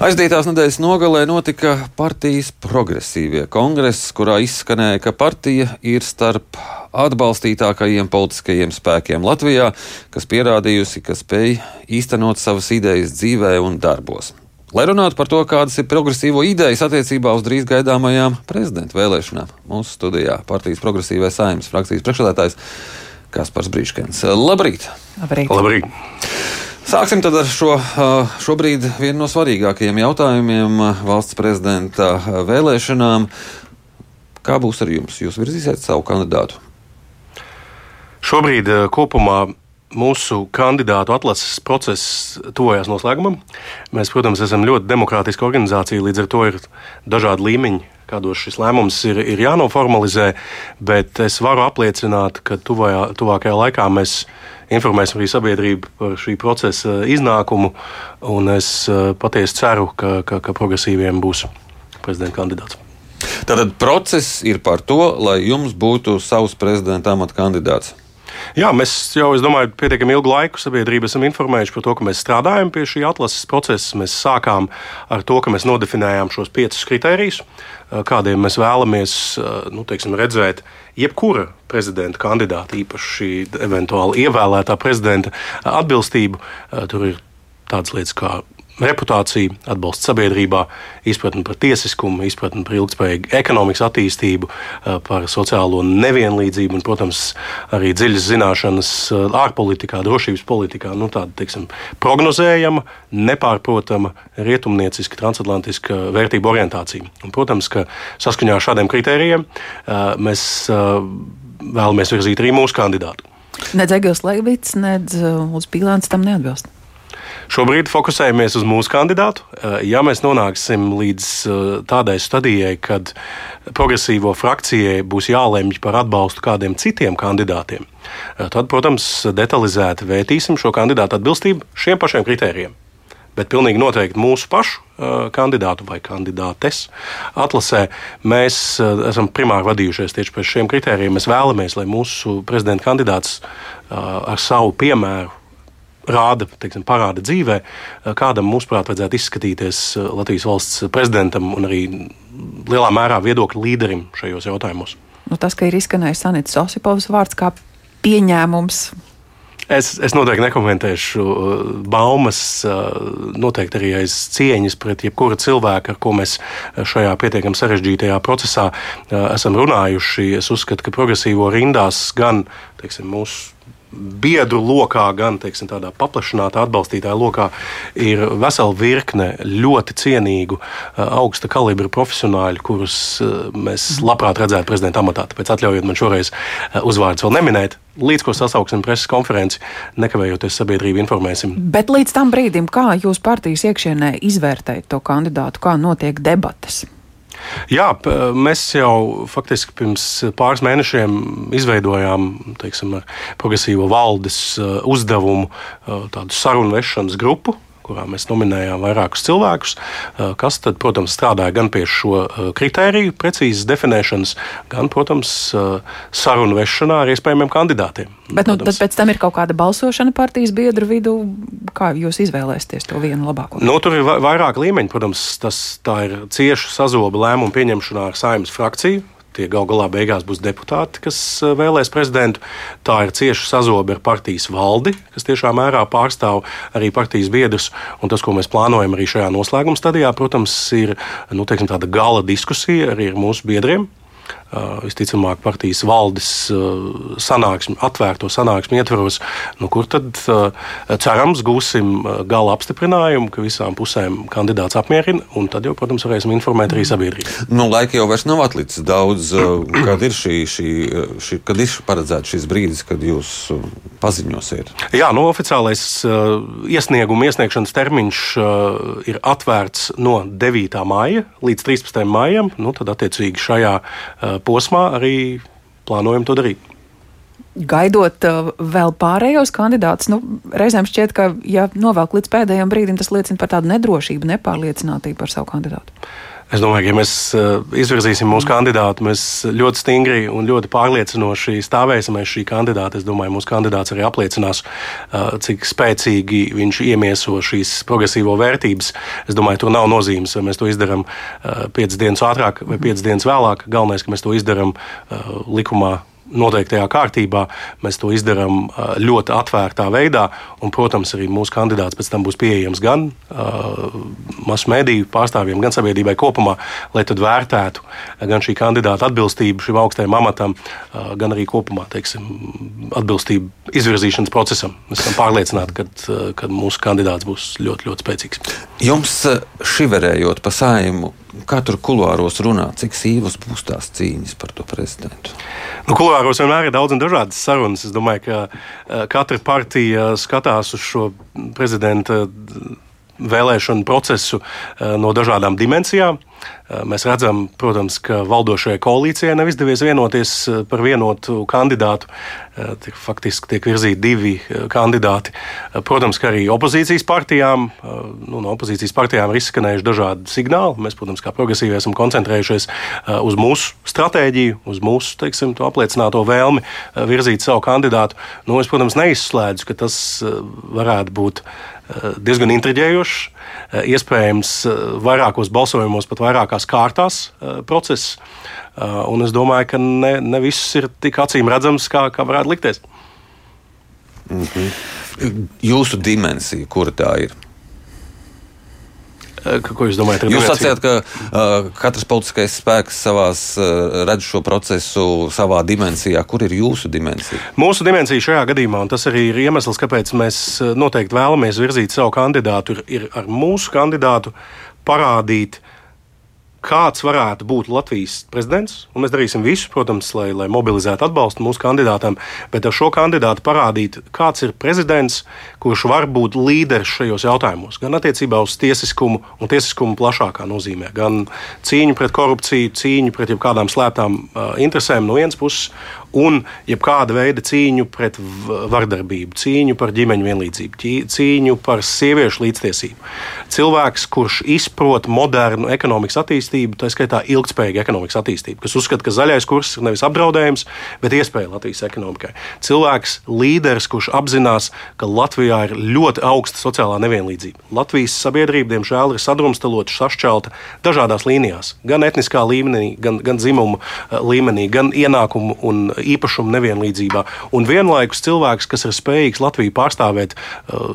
Aizdītās nedēļas nogalē notika partijas progresīvie kongress, kurā izskanēja, ka partija ir starp atbalstītākajiem politiskajiem spēkiem Latvijā, kas pierādījusi, ka spēj īstenot savas idejas dzīvē un darbos. Lai runātu par to, kādas ir progresīvo idejas attiecībā uz drīz gaidāmajām prezidenta vēlēšanām, mūsu studijā partijas progresīvais saimnes frakcijas priekšsēdētājs Kaspars Brīškens. Labrīt! Labrīt! Labrīt. Sāksim ar šo šobrīd vienu no svarīgākajiem jautājumiem valsts prezidenta vēlēšanām. Kā būs ar jums? Jūs virzīsiet savu kandidātu? Šobrīd kopumā mūsu kandidātu atlases process tuvojas noslēgumam. Mēs, protams, esam ļoti demokrātiska organizācija, līdz ar to ir dažādi līmeņi, kādos šis lēmums ir, ir jānoformalizē. Bet es varu apliecināt, ka tuvajā, tuvākajā laikā mēs informēsim arī sabiedrību par šī procesa iznākumu. Es eh, patiesi ceru, ka, ka, ka progresīviem būs prezidenta kandidāts. Tātad process ir par to, lai jums būtu savs prezidenta amata kandidāts. Jā, mēs jau, es domāju, pietiekami ilgu laiku sabiedrību esam informējuši par to, ka mēs strādājam pie šī atlases procesa. Mēs sākām ar to, ka mēs nodefinējām šos piecus kritērijus, kādiem mēs vēlamies nu, teiksim, redzēt jebkura prezidenta kandidāta, īpaši eventuāli ievēlētā prezidenta atbilstību. Tur ir tādas lietas kā reputāciju, atbalstu sabiedrībā, izpratni par tiesiskumu, izpratni par ilgspējīgu ekonomikas attīstību, eh, par sociālo nevienlīdzību un, protams, arī dziļas zināšanas eh, ārpolitikā, drošības politikā. Nu, tāda teiksim, prognozējama, nepārprotama, rietumnieciska, transatlantiska vērtību orientācija. Un, protams, ka saskaņā ar šādiem kritērijiem eh, mēs vēlamies virzīt arī mūsu kandidātu. Nedz Egils Leivits, nedz Ulus Pīlāns tam neatbilst. Šobrīd fokusējamies uz mūsu kandidātu. Eh, ja mēs nonāksim līdz eh, tādai stadijai, kad progresīvo frakcijai būs jālemj par atbalstu kādiem citiem kandidātiem, eh, tad, protams, detalizēti vērtīsim šo kandidātu atbilstību šiem pašiem kritērijiem. Bet pilnīgi noteikti mūsu pašu kandidātu vai kandidātes atlasē mēs esam primāri vadījušies tieši pēc šiem kritērijiem. Mēs vēlamies, lai mūsu prezidenta kandidāts ar savu piemēru rāda, teiksim, parāda dzīvē, eh, kādam, mūsuprāt, vajadzētu izskatīties eh, Latvijas valsts prezidentam un arī lielā mērā viedokļu līderim šajos jautājumos. Nu, tas, ka ir izskanējis Sanits Osipovs vārds kā pieņēmums. Es, es noteikti nekomentēšu eh, baumas, noteikti arī aiz cieņas pret jebkuru cilvēku, ar ko mēs šajā pietiekami sarežģītajā procesā esam runājuši. Es uzskatu, ka progresīvo rindās gan teiksim, mūsu biedru lokā, gan teiksim, tādā paplašinātā atbalstītāja lokā ir vesela virkne ļoti cienīgu, eh, augsta kalibra profesionāļu, kurus eh, mēs labprāt redzētu prezidenta amatā. Tāpēc atļaujiet man šoreiz eh, uzvārdus vēl neminēt. Līdz ko sasauksim preses konferenci, nekavējoties sabiedrību informēsim. Bet līdz tam brīdim, kā jūs partijas iekšienē izvērtējat to kandidātu, kā notiek debatas? Jā, mēs jau faktiski pirms pāris mēnešiem izveidojām teiksim, progresīvo valdes uh, uzdevumu, uh, tādu sarunu vešanas grupu kurā mēs nominējām vairākus cilvēkus, kas, tad, protams, strādāja gan pie šo kritēriju precīzas definēšanas, gan, protams, sarunu vešanā ar iespējamiem kandidātiem. Bet nu, pēc tam ir kaut kāda balsošana partijas biedru vidū. Kā jūs izvēlēsieties to vienu labāko? Nu, tur ir vairāk līmeņi. Protams, tas ir cieša sazoba lēmumu pieņemšanā ar saimnes frakciju Tie gal galā beigās būs deputāti, kas eh, vēlēs prezidentu. Tā ir cieša sazobe ar partijas valdi, kas tiešā mērā pārstāv arī partijas biedrus. Un tas, ko mēs plānojam arī šajā noslēguma stadijā, protams, ir nu, teiksim, tāda gala diskusija arī ar mūsu biedriem visticamāk, partijas valdes sanāksmi, atvērto sanāksmi ietvaros, nu, kur tad cerams gūsim gala apstiprinājumu, ka visām pusēm kandidāts apmierina, un tad jau, protams, varēsim informēt arī sabiedrību. Nu, laika jau vairs nav atlicis daudz. Kad ir, šī, šī, šī, kad ir paredzēts šis brīdis, kad jūs paziņosiet? Jā, nu, oficiālais iesnieguma iesniegšanas termiņš ir atvērts no 9. māja līdz 13. maijam. Nu, tad, attiecīgi, šajā posmā arī plānojam to darīt. Gaidot uh, vēl pārējos kandidātus, nu, reizēm šķiet, ka, ja novelk līdz pēdējiem brīdim, tas liecina par tādu nedrošību, nepārliecinātību par savu kandidātu. Es domāju, ka, ja mēs eh, izvirzīsim mūsu kandidātu, mēs ļoti stingri un ļoti pārliecinoši stāvēsim aiz šī kandidāta. Es domāju, mūsu kandidāts arī apliecinās, eh, cik spēcīgi viņš iemieso šīs progresīvo vērtības. Es domāju, tur nav nozīmes, vai mēs to izdarām eh, piecas dienas ātrāk vai piecas dienas vēlāk. Galvenais, ka mēs to izdarām likumā noteiktajā kārtībā. Mēs to izdarām ļoti atvērtā veidā, un, protams, arī mūsu kandidāts pēc tam būs pieejams gan uh, masu mediju pārstāvjiem, gan sabiedrībai kopumā, lai tad vērtētu gan šī kandidāta atbilstību šim augstajam amatam, uh, gan arī kopumā teiksim, atbilstību izvirzīšanas procesam. Mēs esam pārliecināti, ka, ka mūsu kandidāts būs ļoti, ļoti spēcīgs. Jums šiverējot pa saimu, kā tur kuluāros runā, cik sīvas būs tās cīņas par to prezidentu? Nu, Kulāros vienmēr ir daudz un dažādas sarunas. Es domāju, ka uh, katra partija skatās uz šo prezidenta vēlēšanu procesu uh, no dažādām dimensijām. Uh, mēs redzam, protams, ka valdošajai koalīcijai nav izdevies vienoties par vienotu kandidātu. Tiek, faktiski tiek virzīti divi kandidāti. Protams, ka arī opozīcijas partijām, nu, no opozīcijas partijām ir izskanējuši dažādi signāli. Mēs, protams, kā progresīvi esam koncentrējušies uz mūsu stratēģiju, uz mūsu teiksim, apliecināto vēlmi virzīt savu kandidātu. Nu, es, protams, neizslēdzu, ka tas varētu būt diezgan intriģējošs, iespējams, vairākos balsojumos, pat vairākās kārtās process. Un es domāju, ka ne, ne viss ir tik acīm redzams, kā, kā varētu likties. -hmm. Jūsu dimensija, kura tā ir? Ko jūs domājat? Jūs sacījāt, ka uh, katrs politiskais spēks savās, uh, redz šo procesu savā dimensijā. Kur ir jūsu dimensija? Mūsu dimensija šajā gadījumā, un tas arī ir iemesls, kāpēc mēs noteikti vēlamies virzīt savu kandidātu, ir, ir ar mūsu kandidātu parādīt uh, kāds varētu būt Latvijas prezidents. Mēs darīsim visu, protams, lai, lai mobilizētu atbalstu mūsu kandidātam, bet ar šo kandidātu parādīt, kāds ir prezidents, kurš var būt līderis šajos jautājumos. Gan attiecībā uz tiesiskumu un tiesiskumu plašākā nozīmē, gan cīņu pret korupciju, cīņu pret jebkādām slēptām uh, interesēm no vienas puses, un jebkāda veida cīņu pret vardarbību, cīņu par ģimeņu vienlīdzību, cīņu par sieviešu līdztiesību. Cilvēks, kurš izprot modernu ekonomikas attīstību, tā skaitā ilgspējīgu ekonomikas attīstību, kas uzskata, ka zaļais kurs ir nevis apdraudējums, bet iespēja Latvijas ekonomikai. Cilvēks, līderis, kurš apzinās, ka Latvijā ir ļoti augsta sociālā nevienlīdzība. Latvijas sabiedrība, diemžēl, ir sadrumstalota, sašķelta dažādās līnijās, gan etniskā līmenī, gan, gan dzimuma eh, līmenī, gan ienākumu un īpašuma nevienlīdzībā. Un vienlaikus cilvēks, kas ir spējīgs Latviju pārstāvēt uh,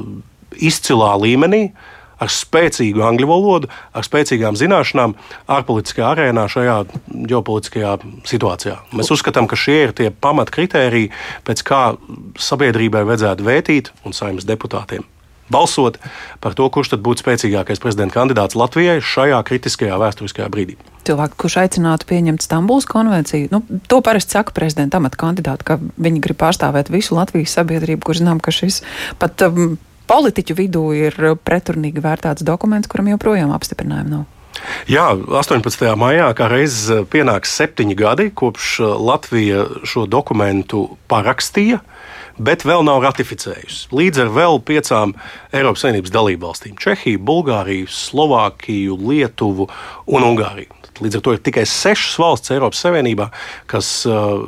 izcilā līmenī, ar spēcīgu angļu valodu, ar spēcīgām zināšanām ārpolitiskajā arēnā šajā ģeopolitiskajā situācijā. Mēs uzskatām, ka šie ir tie pamatkritēriji, pēc kā sabiedrībai vajadzētu vērtīt un saimnes deputātiem balsot par to, kurš tad būtu spēcīgākais prezidenta kandidāts Latvijai šajā kritiskajā vēsturiskajā brīdī. Cilvēki, kurš aicinātu pieņemt Stambulas konvenciju, nu, to parasti saka prezidenta amata kandidāti, ka viņi grib pārstāvēt visu Latvijas sabiedrību, kur zinām, ka šis pat um, politiķu vidū ir pretrunīgi vērtāts dokuments, kuram joprojām apstiprinājumu nav. Jā, 18. maijā kā reizes pienāks septiņi gadi, kopš Latvija šo dokumentu parakstīja. Uh, bet vēl nav ratificējusi. Līdz ar vēl piecām Eiropas Savienības dalībvalstīm - Čehiju, Bulgāriju, Slovākiju, Lietuvu un Ungāriju. Līdz ar to ir tikai sešas valsts Eiropas Savienībā, kas uh,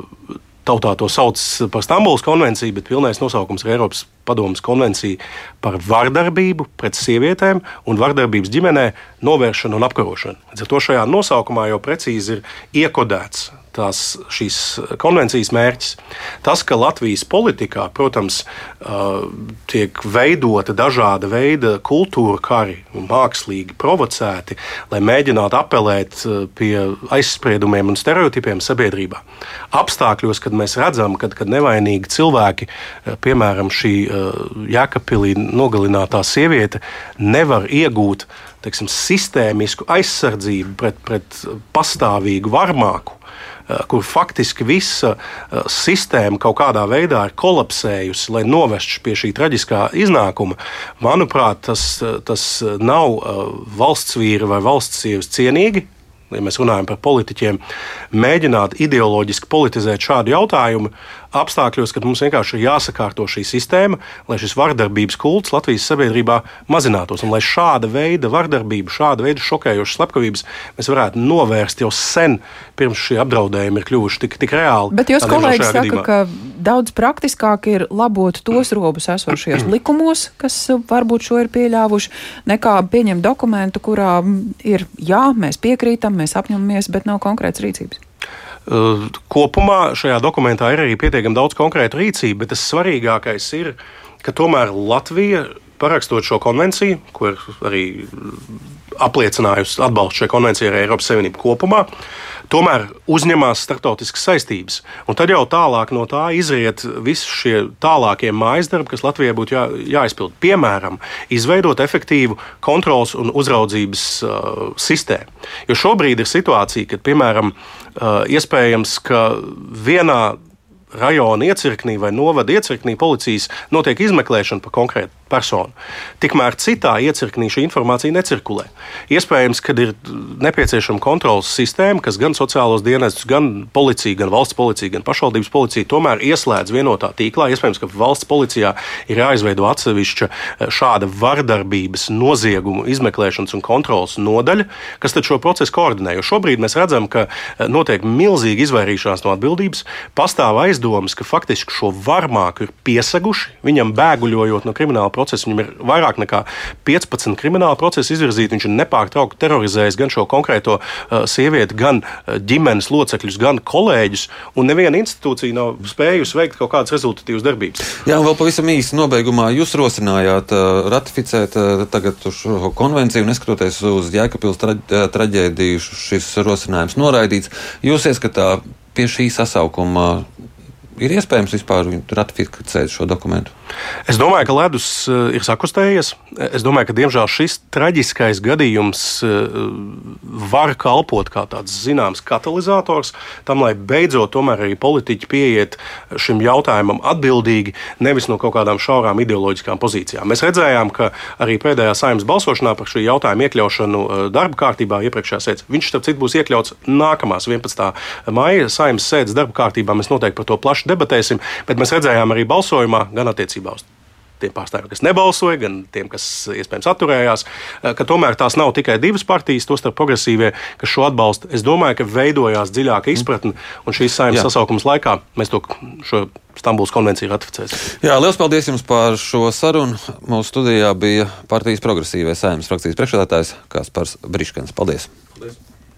tautā to sauc par Stambulas konvenciju, bet pilnais nosaukums ir Eiropas Padomas konvencija par vardarbību pret sievietēm un vardarbības ģimenē novēršanu un apkarošanu. Līdz ar to šajā nosaukumā jau precīzi ir iekodēts tās šīs konvencijas mērķis. Tas, ka Latvijas politikā, protams, tiek veidota dažāda veida kultūra kari, mākslīgi provocēti, lai mēģinātu apelēt pie aizspriedumiem un stereotipiem sabiedrībā. Apstākļos, kad mēs redzam, kad, kad nevainīgi cilvēki, piemēram, šī Jēkabpilī nogalinātā sieviete, nevar iegūt teiksim, sistēmisku aizsardzību pret, pret pastāvīgu varmāku kur faktiski visa eh, sistēma kaut kādā veidā ir kolapsējusi, lai novestu pie šī traģiskā iznākuma, manuprāt, tas, eh, tas nav valsts vīra vai valsts sievas cienīgi. Ja mēs runājam par politiķiem, mēģināt ideoloģiski politizēt šādu jautājumu, apstākļos, kad mums vienkārši ir jāsakārto šī sistēma, lai šis vardarbības kults Latvijas sabiedrībā mazinātos un lai šāda veida vardarbību, šāda veida šokējošas slepkavības mēs varētu novērst jau sen, pirms šie apdraudējumi ir kļuvuši tik, tik reāli. Bet jūs kolēģi saka, gadījumā. ka daudz praktiskāk ir labot tos robus esošajos likumos, kas varbūt šo ir pieļāvuši, nekā pieņemt dokumentu, kurā ir jā, mēs piekrītam, mēs apņemamies, bet nav konkrēts rīcības. Kopumā šajā dokumentā ir arī pietiekami daudz konkrētu rīcību, bet tas svarīgākais ir, ka tomēr Latvija, parakstot šo konvenciju, ko ir arī apliecinājusi atbalstu šai konvencijai arī Eiropas Savienība kopumā, tomēr uzņemās starptautiskas saistības. Un tad jau tālāk no tā izriet visi šie tālākie mājas darbi, kas Latvijai būtu jā, jāizpild. Piemēram, izveidot efektīvu kontrols un uzraudzības uh, sistēmu. Jo šobrīd ir situācija, kad, piemēram, uh, iespējams, ka vienā rajona iecirknī vai novada iecirknī policijas notiek izmeklēšana par konkrētu personu. Tikmēr citā iecirknī šī informācija necirkulē. Iespējams, ka ir nepieciešama kontrolas sistēma, kas gan sociālos dienestus, gan policiju, gan valsts policiju, gan pašvaldības policiju tomēr ieslēdz vienotā tīklā. Iespējams, ka valsts policijā ir jāizveido atsevišķa eh, šāda vardarbības noziegumu izmeklēšanas un kontrolas nodaļa, kas šo procesu koordinē. Jo šobrīd mēs redzam, ka eh, notiek milzīga izvairīšanās no atbildības, pastāv aizdomas, ka faktiski šo varmāku ir piesaguši, viņam bēguļojot no krimināla procesa. Viņam ir vairāk nekā 15 krimināla procesa izvirzīti. Viņš ir nepārtraukti terorizējis gan šo konkrēto uh, sievieti, gan uh, ģimenes locekļus, gan kolēģus. Un neviena institūcija nav spējusi veikt kaut kādas rezultatīvas darbības. Jā, vēl pavisam īsi nobeigumā jūs rosinājāt uh, ratificēt uh, tagad šo konvenciju, neskatoties uz Jēkabils tra traģēdiju, šis rosinājums noraidīts. Jūs ieskatāt pie šī sasaukuma ir iespējams vispār ratificēt šo dokumentu? Es domāju, ka ledus eh, ir sakustējies. Es domāju, ka diemžēl šis traģiskais gadījums eh, var kalpot kā tāds zināms katalizators tam, lai beidzot tomēr arī politiķi pieiet šim jautājumam atbildīgi, nevis no kaut kādām šaurām ideoloģiskām pozīcijām. Mēs redzējām, ka arī pēdējā saimnes balsošanā par šo jautājumu iekļaušanu eh, darba kārtībā iepriekšējā sēdē, viņš starp citu būs iekļauts nākamās 11. maija saimnes sēdes darba kārtībā. Mēs noteikti par to plaši debatēsim, bet mēs redzējām arī balsojumā gan attiecībā uz tiem pārstāvjiem, kas nebalsoja, gan tiem, kas iespējams atturējās, eh, ka tomēr tās nav tikai divas partijas, tostarp progresīvie, kas šo atbalsta. Es domāju, ka veidojās dziļāka izpratne, un šīs saimnes sasaukums laikā mēs to šo Stambulas konvenciju ratificēsim. Jā, liels paldies jums par šo sarunu. Mūsu studijā bija partijas progresīvais saimnes frakcijas priekšsēdētājs Kaspars Briškans. Paldies! paldies.